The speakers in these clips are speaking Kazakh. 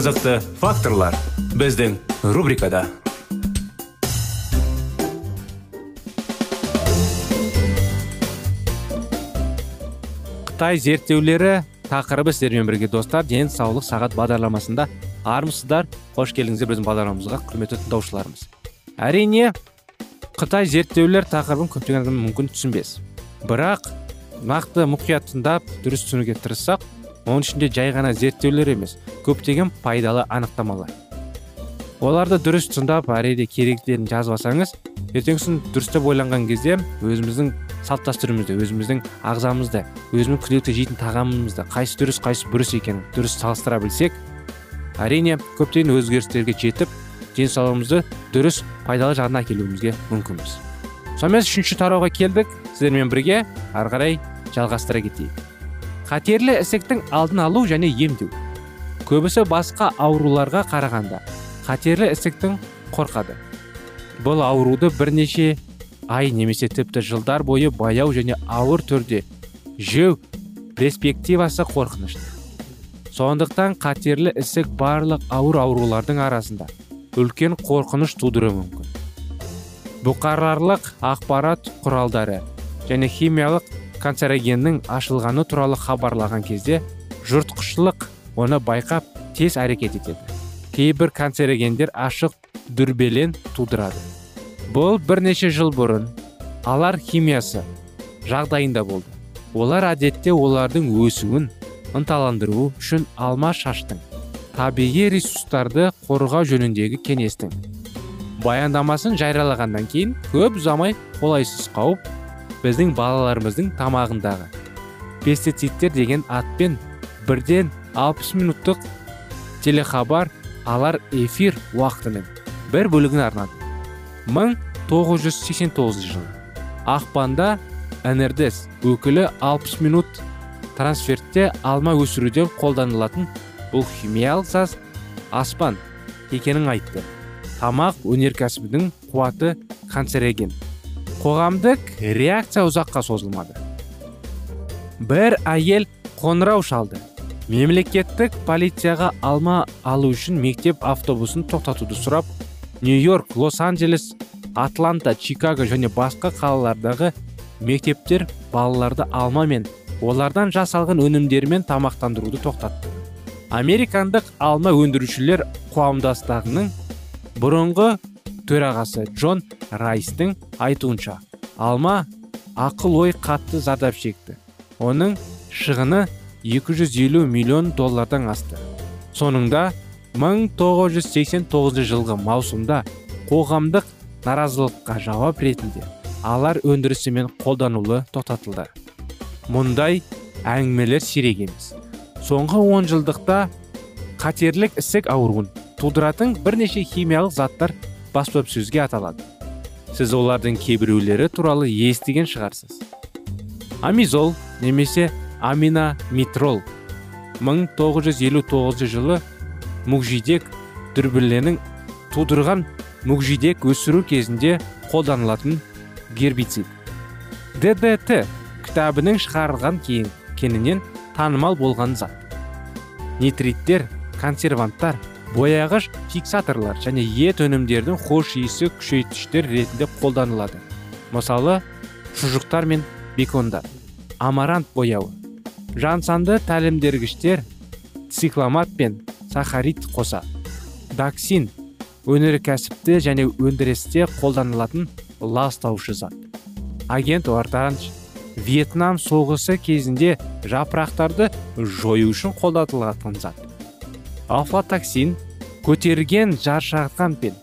Қызықты факторлар біздің рубрикада. Қытай зерттеулері тақырыбы сіздермен бірге достар. Денсаулық сағат бағдарламасында армысыздар. Қош келдіңіздер біздің бағдарламамызға құрметті тыңдаушыларымыз. Әрине қытай зерттеулер тақырыбын көптеген адам мүмкін түсінбес. Бірақ нақты мұқият тыңдап дұрыс түсінуге тырыссақ оның ішінде жай ғана зерттеулер емес көптеген пайдалы анықтамалар. Оларды дұрыс тыңдап әрине керектілерін жазып алсаңыз ертеңгісін дұрыстап ойланған кезде өзіміздің салт дәстүрімізді өзіміздің ағзамызды өзіміздің күнделікті жейтін тағамымызды қайсы дұрыс қайсы бұрыс екенін дұрыс салыстыра білсек әрине көптеген өзгерістерге жетіп денсаулығымызды дұрыс пайдалы жағына әкелуімізге мүмкінбіз. Сонымен үшінші тарауға келдік. Сіздермен бірге ары қарай жалғастыра кетейік. Қатерлі ісіктің алдын алу және емдеу. Көбісі басқа ауруларға қарағанда қатерлі ісіктің қорқады. Бұл ауруды бірнеше ай немесе тіпті жылдар бойы баяу және ауыр түрде жеу перспективасы қорқынышты. Сондықтан қатерлі ісік барлық ауыр аурулардың арасында үлкен қорқыныш тудыруы мүмкін. Бұқаралық ақпарат құралдары және химиялық канцерогеннің ашылғаны туралы хабарлаған кезде жұртқышылық оны байқап тез әрекет етеді. Кейбір канцерогендер ашық дүрбелен тудырады. Бұл бірнеше жыл бұрын алар химиясы жағдайында болды. Олар әдетте олардың өсуін ынталандыру үшін алма шаштың табиғи ресурстарды қорғау жөніндегі кеңестің баяндамасын жариялағаннан кейін көп ұзамай қолайсыз қауіп біздің балаларымыздың тамағындағы пестицидтер деген атпен бірден 60 минуттық телехабар алар эфир уақытының бір бөлігін арнады. 1989 жылы ақпанда нрдс өкілі 60 минут трансфертте алма өсіруден қолданылатын бұл химиялық зат аспан екенін айтты. Тамақ өнеркәсібінің қуаты канцероген. Қоғамдық реакция ұзаққа созылмады. Бір әйел қоңырау шалды. Мемлекеттік полицияға алма алу үшін мектеп автобусын тоқтатуды сұрап нью йорк лос анджелес атланта чикаго және басқа қалалардағы мектептер балаларды алма мен олардан жасалған өнімдермен тамақтандыруды тоқтатты. Американдық алма өндірушілер қауымдастығының бұрынғы төрағасы джон райстың айтуынша алма ақыл ой қатты зардап шекті. Оның шығыны 250 миллион доллардан асты. Соңында 1989 жылғы маусымда қоғамдық наразылыққа жауап ретінде алар өндірісі мен қолданылуы тоқтатылды. Мұндай әңгімелер сирек емес. Соңғы он жылдықта қатерлік ісік ауруын тудыратын бірнеше химиялық заттар баспасөзге аталады. Сіз олардың кейбіреулері туралы естіген шығарсыз. Амизол немесе аминамитрол 1959 жылы мүгжидек дүрбіленің тудырған мүгжидек өсіру кезінде қолданылатын гербицид. Ддт кітабының шығарылған кейін кенінен танымал болған зат. Нитриттер консерванттар бояғыш фиксаторлар және ет өнімдердің хош иісі күшейткіштер ретінде қолданылады. Мысалы шұжықтар мен бекондар. Амарант бояуы. Жансанды тәлімдергіштер цикламат пен сахарид қоса. Даксин өнеркәсіпте және өндірісте қолданылатын ластаушы зат. Агент оранж вьетнам соғысы кезінде жапырақтарды жою үшін қолданылатын зат. Афлатоксин көтерген жаршатқан пен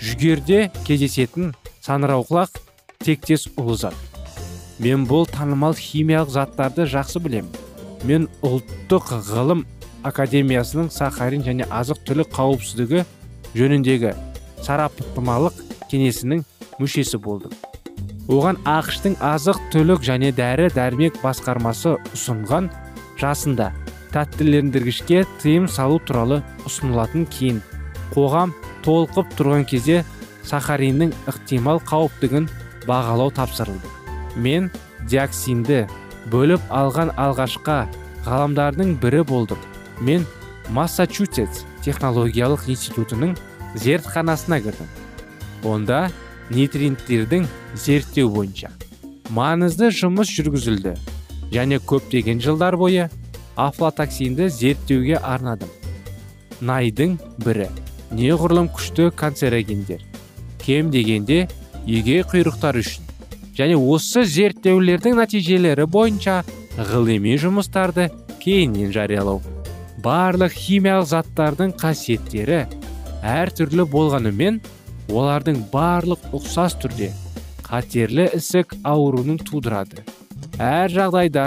жүгерде кездесетін саңырауқұлақ тектес ұлы зат. Мен бұл танымал химиялық заттарды жақсы білемін. Мен ұлттық ғылым академиясының сахарин және азық түлік қауіпсіздігі жөніндегі сараптамалық кеңесінің мүшесі болдым. Оған ақштың азық түлік және дәрі дәрмек басқармасы ұсынған жасында тәттілендіргішке тыйым салу туралы ұсынылатын кейін қоғам толқып тұрған кезде сахариннің ықтимал қауіптігін бағалау тапсырылды. Мен диоксинді бөліп алған алғашқа ғаламдардың бірі болдым. Мен массачусетс технологиялық институтының зертханасына кірдім. Онда нитринттердің зерттеу бойынша маңызды жұмыс жүргізілді. Және көптеген жылдар бойы афлатоксинді зерттеуге арнадым найдың бірі неғұрлым күшті канцерогендер кем дегенде егей құйрықтар үшін және осы зерттеулердің нәтижелері бойынша ғылыми жұмыстарды кейіннен жариялау барлық химиялық заттардың қасиеттері әртүрлі болғанымен олардың барлық ұқсас түрде қатерлі ісік ауруының тудырады әр жағдайда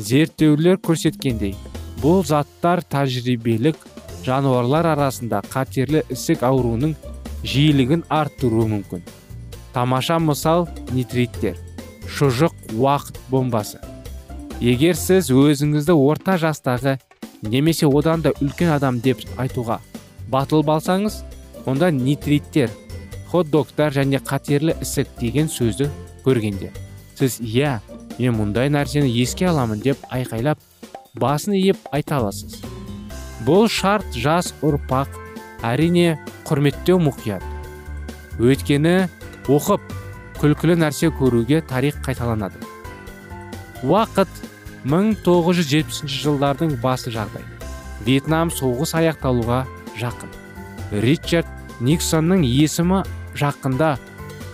зерттеулер көрсеткендей бұл заттар тәжірибелік жануарлар арасында қатерлі ісік ауруының жиілігін арттыруы мүмкін. Тамаша мысал нитриттер шұжық уақыт бомбасы. Егер сіз өзіңізді орта жастағы немесе одан да үлкен адам деп айтуға батыл балсаңыз онда нитриттер хот догтар және қатерлі ісік деген сөзді көргенде сіз иә мен мұндай нәрсені еске аламын деп айқайлап басын иіп айта аласыз. Бұл шарт жас ұрпақ әрине құрметтеу мұқият. Өйткені оқып күлкілі нәрсе көруге тарих қайталанады. Уақыт 1970 жылдардың басы жағдай вьетнам соғыс аяқталуға жақын. Ричард никсонның есімі жақында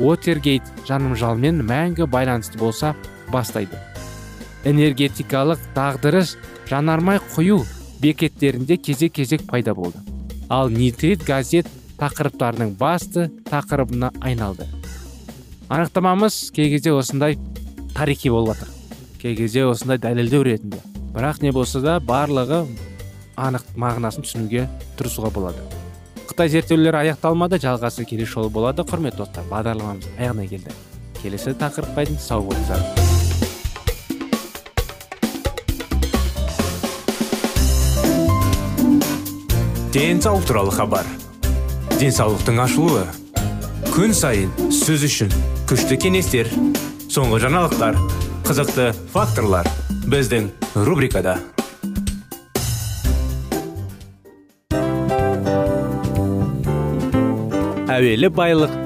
отергейт жанымжалмен мәңгі байланысты болса бастайды. Энергетикалық дағдырыс жанармай құю бекеттерінде кезек кезек пайда болды. Ал нитрит газет тақырыптарының басты тақырыбына айналды. Анықтамамыз кей кезде осындай тарихи болып жатыр кей кезде осындай дәлелдеу ретінде. Бірақ не болса да барлығы анық мағынасын түсінуге тырысуға болады. Қытай зерттеулері аяқталмады жалғасы келесі жолы болады. Құрметті достар бағдарламамыз аяғына келді. Келесі тақырыпқа дейін сау болыңыздар. Денсаулық туралы хабар. Денсаулықтың ашылуы. Күн сайын сөз үшін күшті кеңестер соңғы жаңалықтар қызықты факторлар біздің рубрикада. Әуелі байлық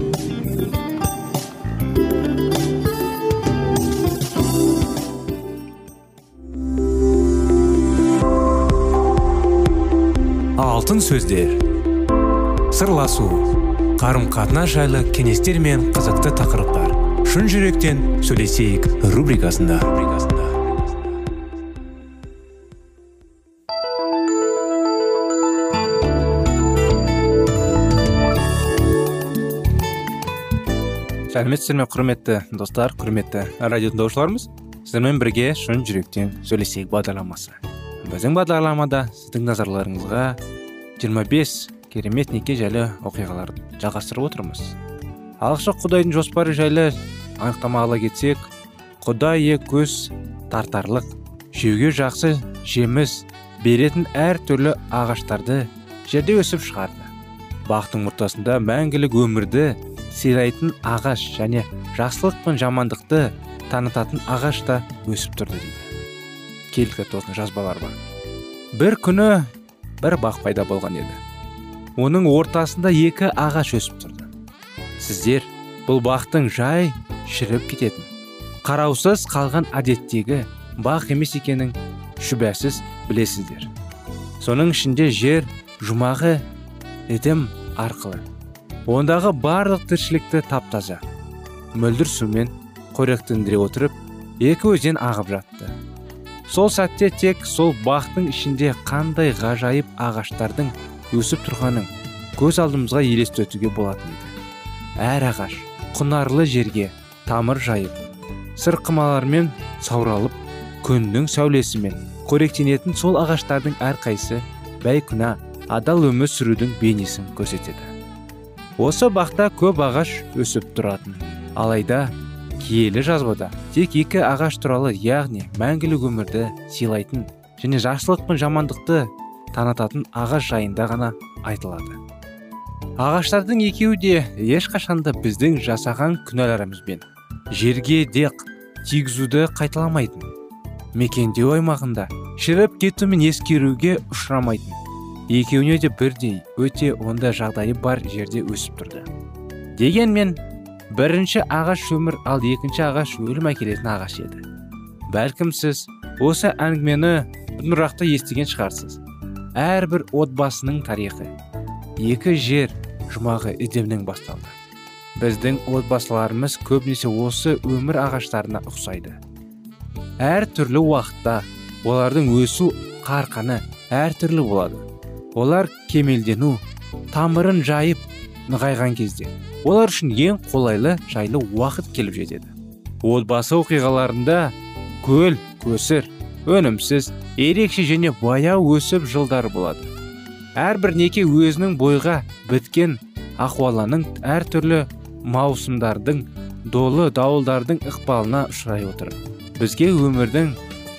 Алтын сөздер. Сырласу қарым қатынас жайлы кеңестер мен қызықты тақырыптар. Шын жүректен сөйлесейік рубрикасында. Сәлеметсіздер ме құрметті достар құрметті радио тыңдаушыларымыз? Сіздермен бірге шын жүректен сөйлесейік бағдарламасы. Біздің бағдарламада сіздің назарларыңызға 25 керемет неке жайлы оқиғаларды жалғастырып отырмыз. Алғашқы құдайдың жоспары жайлы анықтама ала кетсек құдай көз тартарлық жеуге жақсы жеміс беретін әр түрлі ағаштарды жерде өсіп шығарды. Бақтың ортасында мәңгілік өмірді сыйлайтын ағаш және жақсылық пен жамандықты танытатын ағаш та өсіп тұрды дейді. Келдік осындай жазбалар бар. Бір күні бір бақ пайда болған еді. Оның ортасында екі ағаш өсіп тұрды. Сіздер бұл бақтың жай шіріп кететін қараусыз қалған әдеттегі бақ емес екенін шүбәсіз білесіздер. Соның ішінде жер жұмағы едім арқылы. Ондағы барлық тіршілікті таптаза мөлдір сумен қоректендіре отырып екі өзен ағып жатты. Сол сәтте тек сол бақтың ішінде қандай ғажайып ағаштардың өсіп тұрғанын көз алдымызға елестетуге болатын еді. Әр ағаш құнарлы жерге тамыр жайып сырқымалармен сауралып күннің сәулесімен қоректенетін сол ағаштардың әрқайсысы бәйкүнә адал өмір сүрудің бейнесін көрсетеді. Осы бақта көп ағаш өсіп тұратын. Алайда киелі жазбада. Тек екі ағаш туралы яғни мәңгілік өмірді сыйлайтын және жақсылық пен жамандықты танытатын ағаш жайында ғана айтылады. Ағаштардың екеуі де ешқашанда біздің жасаған күнәларымызбен жерге деқ тигізуді қайталамайтын мекендеу аймағында шіріп кетумен ескеруге ұшырамайтын. Екеуіне де бірдей өте онда жағдайы бар жерде өсіп тұрды. Дегенмен бірінші ағаш өмір ал екінші ағаш өлім әкелетін ағаш еді. Бәлкім сіз осы әңгімені бұрынырақта естіген шығарсыз. Әрбір отбасының тарихы. Екі жер жұмағы эдемнен басталды. Біздің отбасыларымыз көбінесе осы өмір ағаштарына ұқсайды. Әр түрлі уақытта олардың өсу қарқаны әртүрлі болады. Олар кемелдену тамырын жайып нығайған кезде олар үшін ең қолайлы жайлы уақыт келіп жетеді. Отбасы оқиғаларында көл көсір өнімсіз ерекше және баяу өсіп жылдар болады. Әрбір неке өзінің бойға біткен ахуаланың әртүрлі маусымдардың долы дауылдардың ықпалына ұшырай отыр бізге өмірдің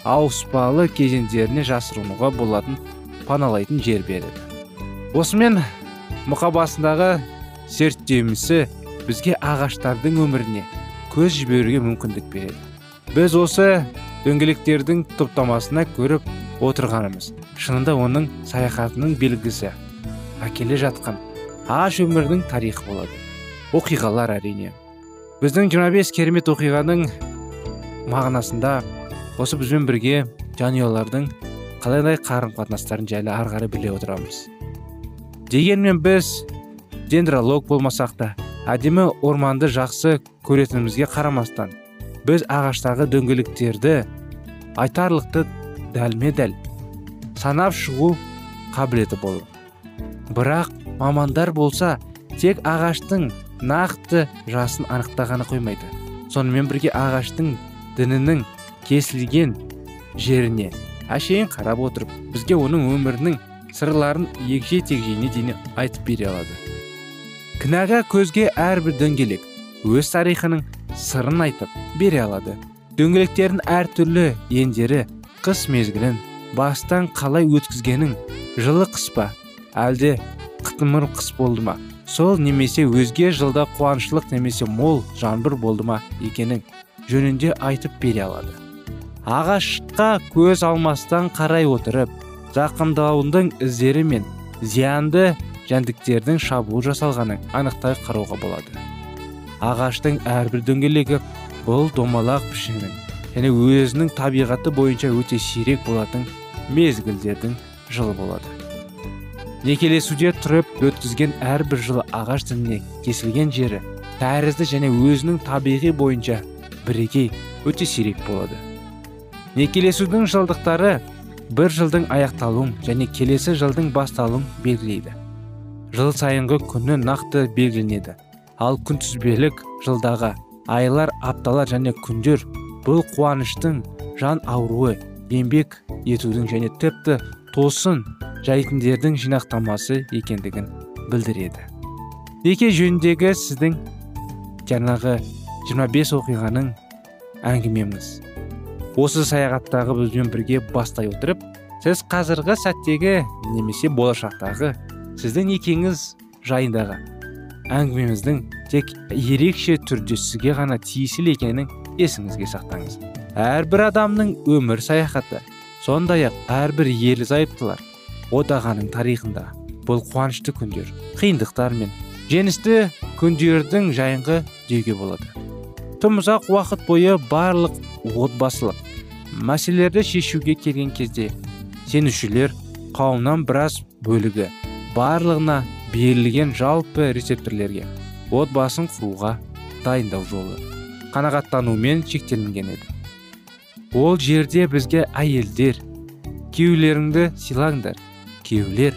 ауыспалы кезеңдеріне жасырынуға болатын паналайтын жер береді. Осымен мұқабасындағы зерттеумісі бізге ағаштардың өміріне көз жіберуге мүмкіндік береді. Біз осы дөңгелектердің топтамасына көріп отырғанымыз шынында оның саяхатының белгісі. Әкеле жатқан ағаш өмірдің тарихы болады. Оқиғалар әрине. Біздің 25 керемет оқиғаның мағынасында осы бізбен бірге жанұялардың қалайдай қарым қатынастарын жайлы ары қарай біле отырамыз. Дегенмен біз дендролог болмасақ та әдемі орманды жақсы көретінімізге қарамастан біз ағаштағы дөңгелектерді айтарлықты дәлме дәл санап шығу қабілеті болу. Бірақ мамандар болса тек ағаштың нақты жасын анықтағаны қоймайды. Сонымен бірге ағаштың дінінің кесілген жеріне әшейін қарап отырып бізге оның өмірінің сырларын егжей тегжейіне дейін айтып бере алады. Кінәға көзге әрбір дөңгелек өз тарихының сырын айтып бере алады. Дөңгелектердің әртүрлі ендері қыс мезгілін бастан қалай өткізгенің жылы қыс па әлде қытымыр қыс болды ма? Сол немесе өзге жылда қуаншылық немесе мол жаңбыр болды ма екенін жөнінде айтып бере алады. Ағашқа көз алмастан қарай отырып зақымдауының іздері мен зиянды жәндіктердің шабуыл жасалғанын анықтай қарауға болады. Ағаштың әрбір дөңгелегі бұл домалақ пішінін және өзінің табиғаты бойынша өте сирек болатын мезгілдердің жылы болады. Некелесуде тұрып өткізген әрбір жылы ағаш дініне кесілген жері тәрізді және өзінің табиғи бойынша бірегей өте сирек болады. Некелесудің жылдықтары бір жылдың аяқталуын және келесі жылдың басталуын белгілейді. Жыл сайынғы күні нақты белгіленеді. Ал күнтізбелік жылдағы айлар апталар және күндер бұл қуаныштың жан ауруы еңбек етудің және тіпті тосын жайтындердің жинақтамасы екендігін білдіреді. Неке жөніндегі сіздің жаңағы 25 оқиғаның әңгімеміз. Осы саяхаттағы бізбен бірге бастай отырып сіз қазіргі сәттегі немесе болашақтағы сіздің некеңіз жайындағы әңгімеміздің тек ерекше түрде сізге ғана тиесілі екенін есіңізге сақтаңыз. Әрбір адамның өмір саяхаты сондай ақ әрбір ерлі зайыптылар одағаның тарихында бұл қуанышты күндер қиындықтар мен жеңісті күндердің жайынғы деуге болады. Тым ұзақ уақыт бойы барлық отбасылық мәселелерді шешуге келген кезде сенушілер қауымнан біраз бөлігі барлығына берілген жалпы рецепторлерге отбасын құруға дайындау жолы қанағаттанумен шектелінген еді. Ол жерде бізге әйелдер күйеулеріңді сыйлаңдар күйеулер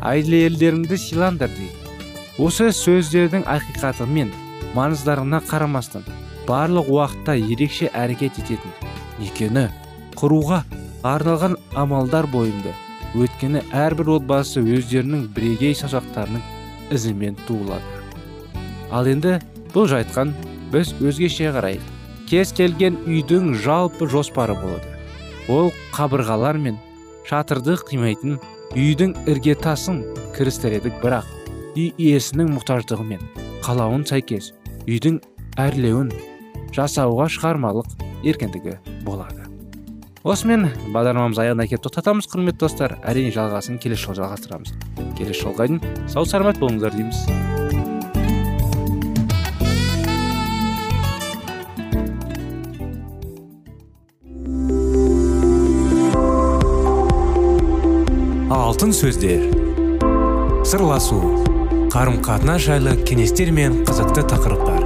әйелдеріңді сыйлаңдар дейді. Осы сөздердің ақиқаты мен маңыздарына қарамастан барлық уақытта ерекше әрекет ететін. Некені құруға арналған амалдар бойында өткені әрбір отбасы өздерінің бірегей саусақтарының ізімен туылады. Ал енді бұл жайтқан біз өзгеше қарайық. Кез келген үйдің жалпы жоспары болады. Ол қабырғалар мен шатырды қимайтын үйдің іргетасын кірістіреді бірақ үй иесінің мұқтаждығы мен қалауын сәйкес үйдің әрлеуін жасауға шығармалық еркіндігі болады. Осымен бағдарламамыз аяғына келіп тоқтатамыз құрметті достар. Әрине жалғасын келесі жолы жалғастырамыз. Келесі жолға дейін сау саламат болыңыздар дейміз. Алтын сөздер. Сырласу. Қарым қатынас жайлы кеңестер мен қызықты тақырыптар.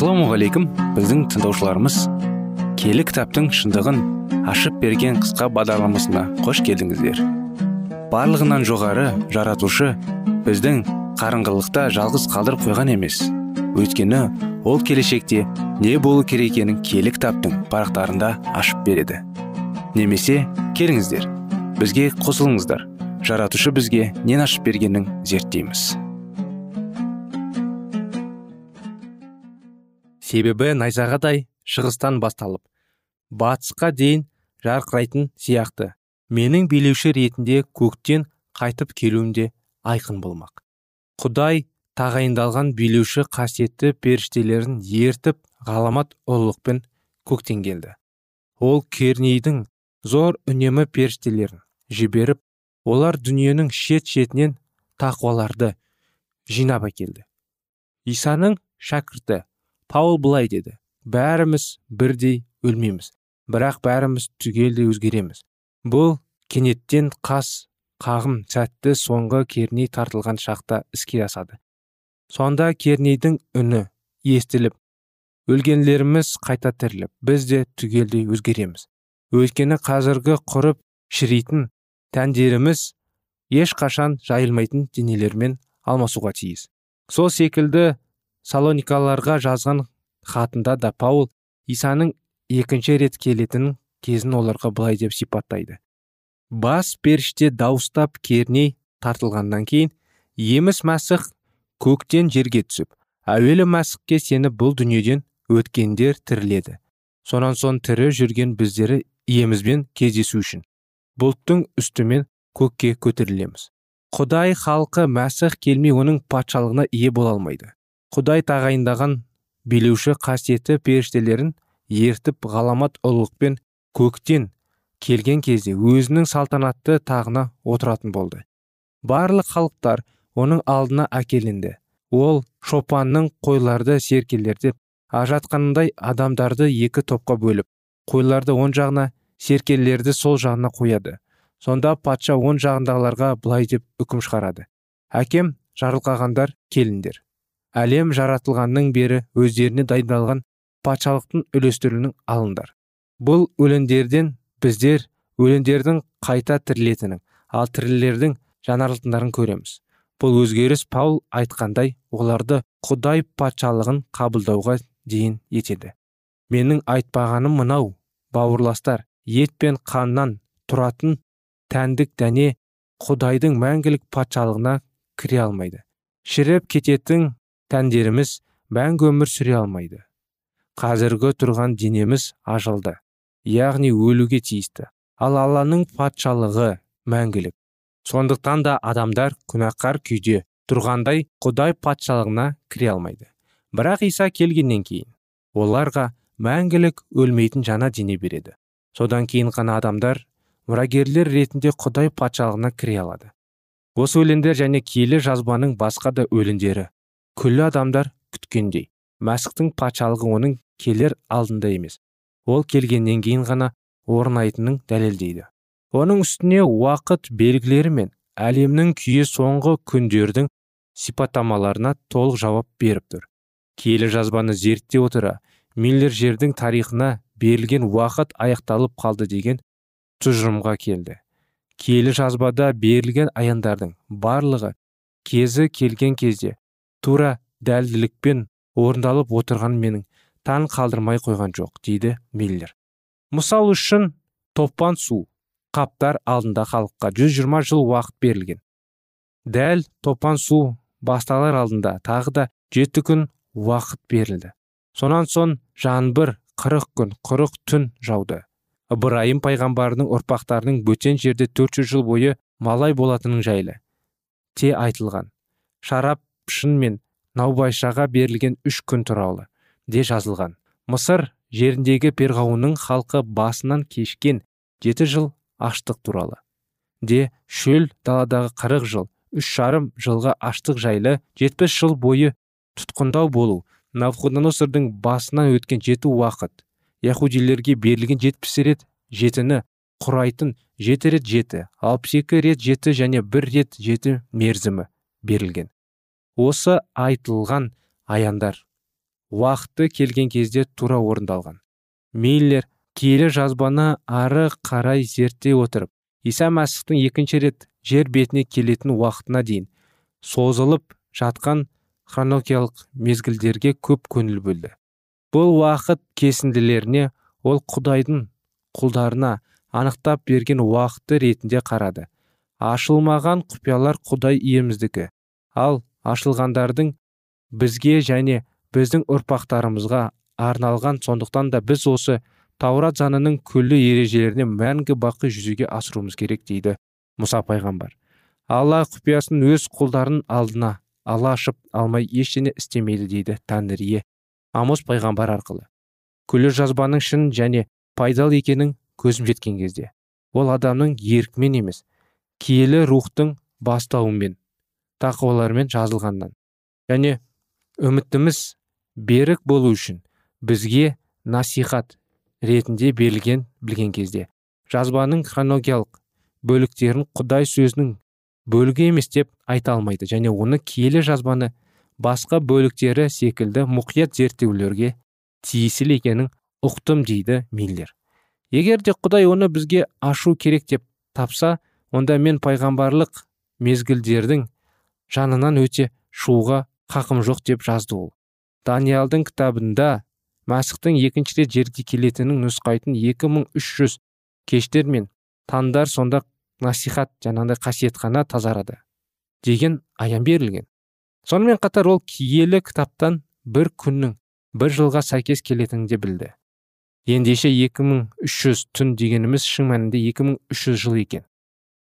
Ассалаумағалейкум біздің тыңдаушыларымыз келі кітаптың шындығын ашып берген қысқа бағдарламасына қош келдіңіздер. Барлығынан жоғары жаратушы біздің қарыңғылықта жалғыз қалдырып қойған емес. Өйткені ол келешекте не болу керек екенін киелі кітаптың парақтарында ашып береді. Немесе келіңіздер бізге қосылыңыздар. Жаратушы бізге нен ашып бергенін зерттейміз. Себебі найзағадай шығыстан басталып батысқа дейін жарқырайтын сияқты. Менің билеуші ретінде көктен қайтып келуімде айқын болмақ. Құдай тағайындалған билеуші қасиетті періштелерін ертіп ғаламат ұлылықпен көктен келді. Ол кернейдің зор үнемі періштелерін жіберіп олар дүниенің шет шетінен тақуаларды жинап әкелді. Исаның шәкірті паул былай деді. Бәріміз бірдей өлмейміз. Бірақ бәріміз түгелдей өзгереміз. Бұл кенеттен қас қағым сәтті соңғы керней тартылған шақта іске асады. Сонда кернейдің үні естіліп өлгенлеріміз қайта тіріліп біз де түгелдей өзгереміз. Өйткені қазіргі құрып шіритін тәндеріміз ешқашан жайылмайтын денелермен алмасуға тиіс. Сол секілді салоникаларға жазған хатында да паул исаның екінші рет келетін кезін оларға былай деп сипаттайды. Бас періште дауыстап керней тартылғаннан кейін еміс мәсіх көктен жерге түсіп әуелі мәсіхке сені бұл дүниеден өткендер тіріледі. Сонан соң тірі жүрген біздері иемізбен кездесу үшін. Бұлттың үстімен көкке көтерілеміз. Құдай халқы мәсіх келмей оның патшалығына ие бола алмайды. Құдай тағайындаған билеуші қасиетті періштелерін ертіп ғаламат ұлықпен көктен келген кезде өзінің салтанатты тағына отыратын болды. Барлық халықтар оның алдына әкелінді. Ол шопанның қойларды серкелердеп ажатқанындай адамдарды екі топқа бөліп қойларды оң жағына серкелерді сол жағына қояды. Сонда патша оң жағындағыларға былай деп үкім шығарады. Әкем жарылқағандар келіңдер әлем жаратылғаннан бері өздеріне дайындалған патшалықтың үлестірілінің алыңдар. Бұл өлеңдерден біздер өлеңдердің қайта тірілетінін ал тірілердің жаңарылатындарын көреміз. Бұл өзгеріс паул айтқандай оларды құдай патшалығын қабылдауға дейін етеді. Менің айтпағаным мынау бауырластар ет пен қаннан тұратын тәндік дәне құдайдың мәңгілік патшалығына кіре алмайды. Шіріп кететін тәндеріміз мәңгі өмір сүре алмайды. Қазіргі тұрған денеміз ажалды яғни өлуге тиісті. Ал алланың патшалығы мәңгілік. Сондықтан да адамдар күнәқар күйде тұрғандай құдай патшалығына кіре алмайды. Бірақ иса келгеннен кейін оларға мәңгілік өлмейтін жаңа дене береді. Содан кейін ғана адамдар мұрагерлер ретінде құдай патшалығына кіре алады. Осы өлеңдер және киелі жазбаның басқа да өлеңдері күллі адамдар күткендей. Мәсіхтің патшалығы оның келер алдында емес. Ол келгеннен кейін ғана орнайтынын дәлелдейді. Оның үстіне уақыт белгілері мен әлемнің күйі соңғы күндердің сипаттамаларына толық жауап беріп тұр. Киелі жазбаны зерттей отыра миллер жердің тарихына берілген уақыт аяқталып қалды деген тұжырымға келді. Киелі жазбада берілген аяндардың барлығы кезі келген кезде тура дәлділікпен орындалып отырған менің таң қалдырмай қойған жоқ дейді миллер. Мысал үшін топан су қаптар алдында халыққа 120 жыл уақыт берілген. Дәл топан су басталар алдында тағы да жеті күн уақыт берілді. Сонан соң жаңбыр қырық күн қырық түн жауды. Ыбырайым пайғамбардың ұрпақтарының бөтен жерде 400 жыл бойы малай болатының жайлы те айтылған. Шарап шын мен наубайшаға берілген үш күн туралы де жазылған. Мысыр жеріндегі перғауынның халқы басынан кешкен жеті жыл аштық туралы де шөл даладағы қырық жыл үш жарым жылға аштық жайлы жетпіс жыл бойы тұтқындау болу навуходоносордың басынан өткен жеті уақыт яхудилерге берілген жетпіс рет жетіні құрайтын жеті рет жеті алпыс екі рет жеті және бір рет жеті мерзімі берілген. Осы айтылған аяндар уақыты келген кезде тура орындалған. Миллер киелі жазбаны ары қарай зерттей отырып иса мәсіхтің екінші рет жер бетіне келетін уақытына дейін созылып жатқан хронологиялық мезгілдерге көп көңіл бөлді. Бұл уақыт кесінділеріне ол құдайдың құлдарына анықтап берген уақыты ретінде қарады. Ашылмаған құпиялар құдай иеміздікі. Ал ашылғандардың бізге және біздің ұрпақтарымызға арналған. Сондықтан да біз осы таурат заңының күллі ережелеріне мәңгі бақи жүзеге асыруымыз керек дейді мұса пайғамбар. Алла құпиясын өз құлдарының алдына ала ашып алмай ештеңе істемейді дейді тәңірие амос пайғамбар арқылы. Күллі жазбаның шын және пайдалы екенін көзім жеткен кезде ол адамның еркімен емес киелі рухтың бастауымен тақуаларымен жазылғаннан. Және үмітіміз берік болу үшін бізге насихат ретінде берілген білген кезде. Жазбаның хронологиялық бөліктерін құдай сөзінің бөлігі емес деп айта алмайды. Және оны киелі жазбаны басқа бөліктері секілді мұқият зерттеулерге тиесілі екенін ұқтым дейді миллер. Егер де құдай оны бізге ашу керек деп тапса онда мен пайғамбарлық мезгілдердің жанынан өте шуға қақым жоқ деп жазды ол. Даниялдың кітабында мәсіхтің екінші рет жерге келетінін нұсқайтын 2300 кештер мен таңдар сонда насихат жаңағыдай қасиетхана тазарады деген аян берілген. Сонымен қатар ол киелі кітаптан бір күннің бір жылға сәйкес келетінін де білді. Ендеше 2300 түн дегеніміз шын мәнінде 2300 жыл екен.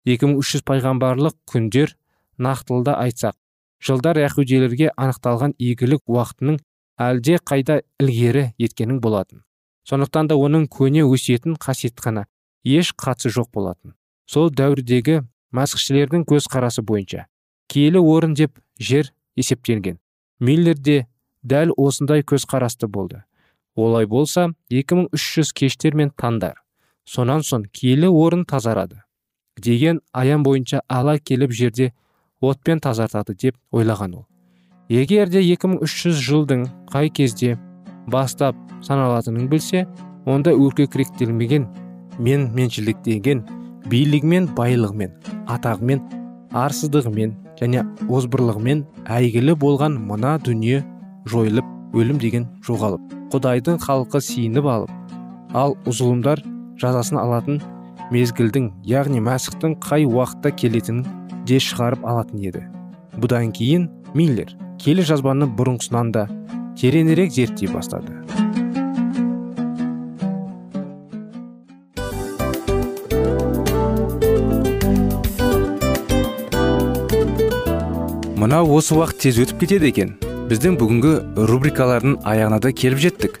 2300 пайғамбарлық күндер нақтылда айтсақ жылдар яхудилерге анықталған игілік уақытының әлде қайда ілгері еткенің болатын. Сондықтан да оның көне өсиетін қасиетхана еш қатысы жоқ болатын. Сол дәуірдегі мәсіхшілердің көзқарасы бойынша киелі орын деп жер есептелген. Миллерде дәл осындай көзқарасты болды. Олай болса 2300 кештер мен таңдар сонан соң киелі орын тазарады деген аян бойынша ала келіп жерде отпен тазартады деп ойлаған ол. Егер де 2300 жылдың қай кезде бастап саналатынын білсе онда өркекіректелмеген мен меншілдіктеген билігімен байлығымен атағымен арсыздығымен және озбырлығымен әйгілі болған мына дүние жойылып өлім деген жоғалып құдайдың халқы сиініп алып ал зұлымдар жазасын алатын мезгілдің яғни мәсіхтің қай уақытта келетінін де шығарып алатын еді. Бұдан кейін миллер келі жазбаны бұрынғысынан да тереңірек зерттей бастады. Мынау осы уақыт тез өтіп кетеді екен. Біздің бүгінгі рубрикалардың аяғына да келіп жеттік.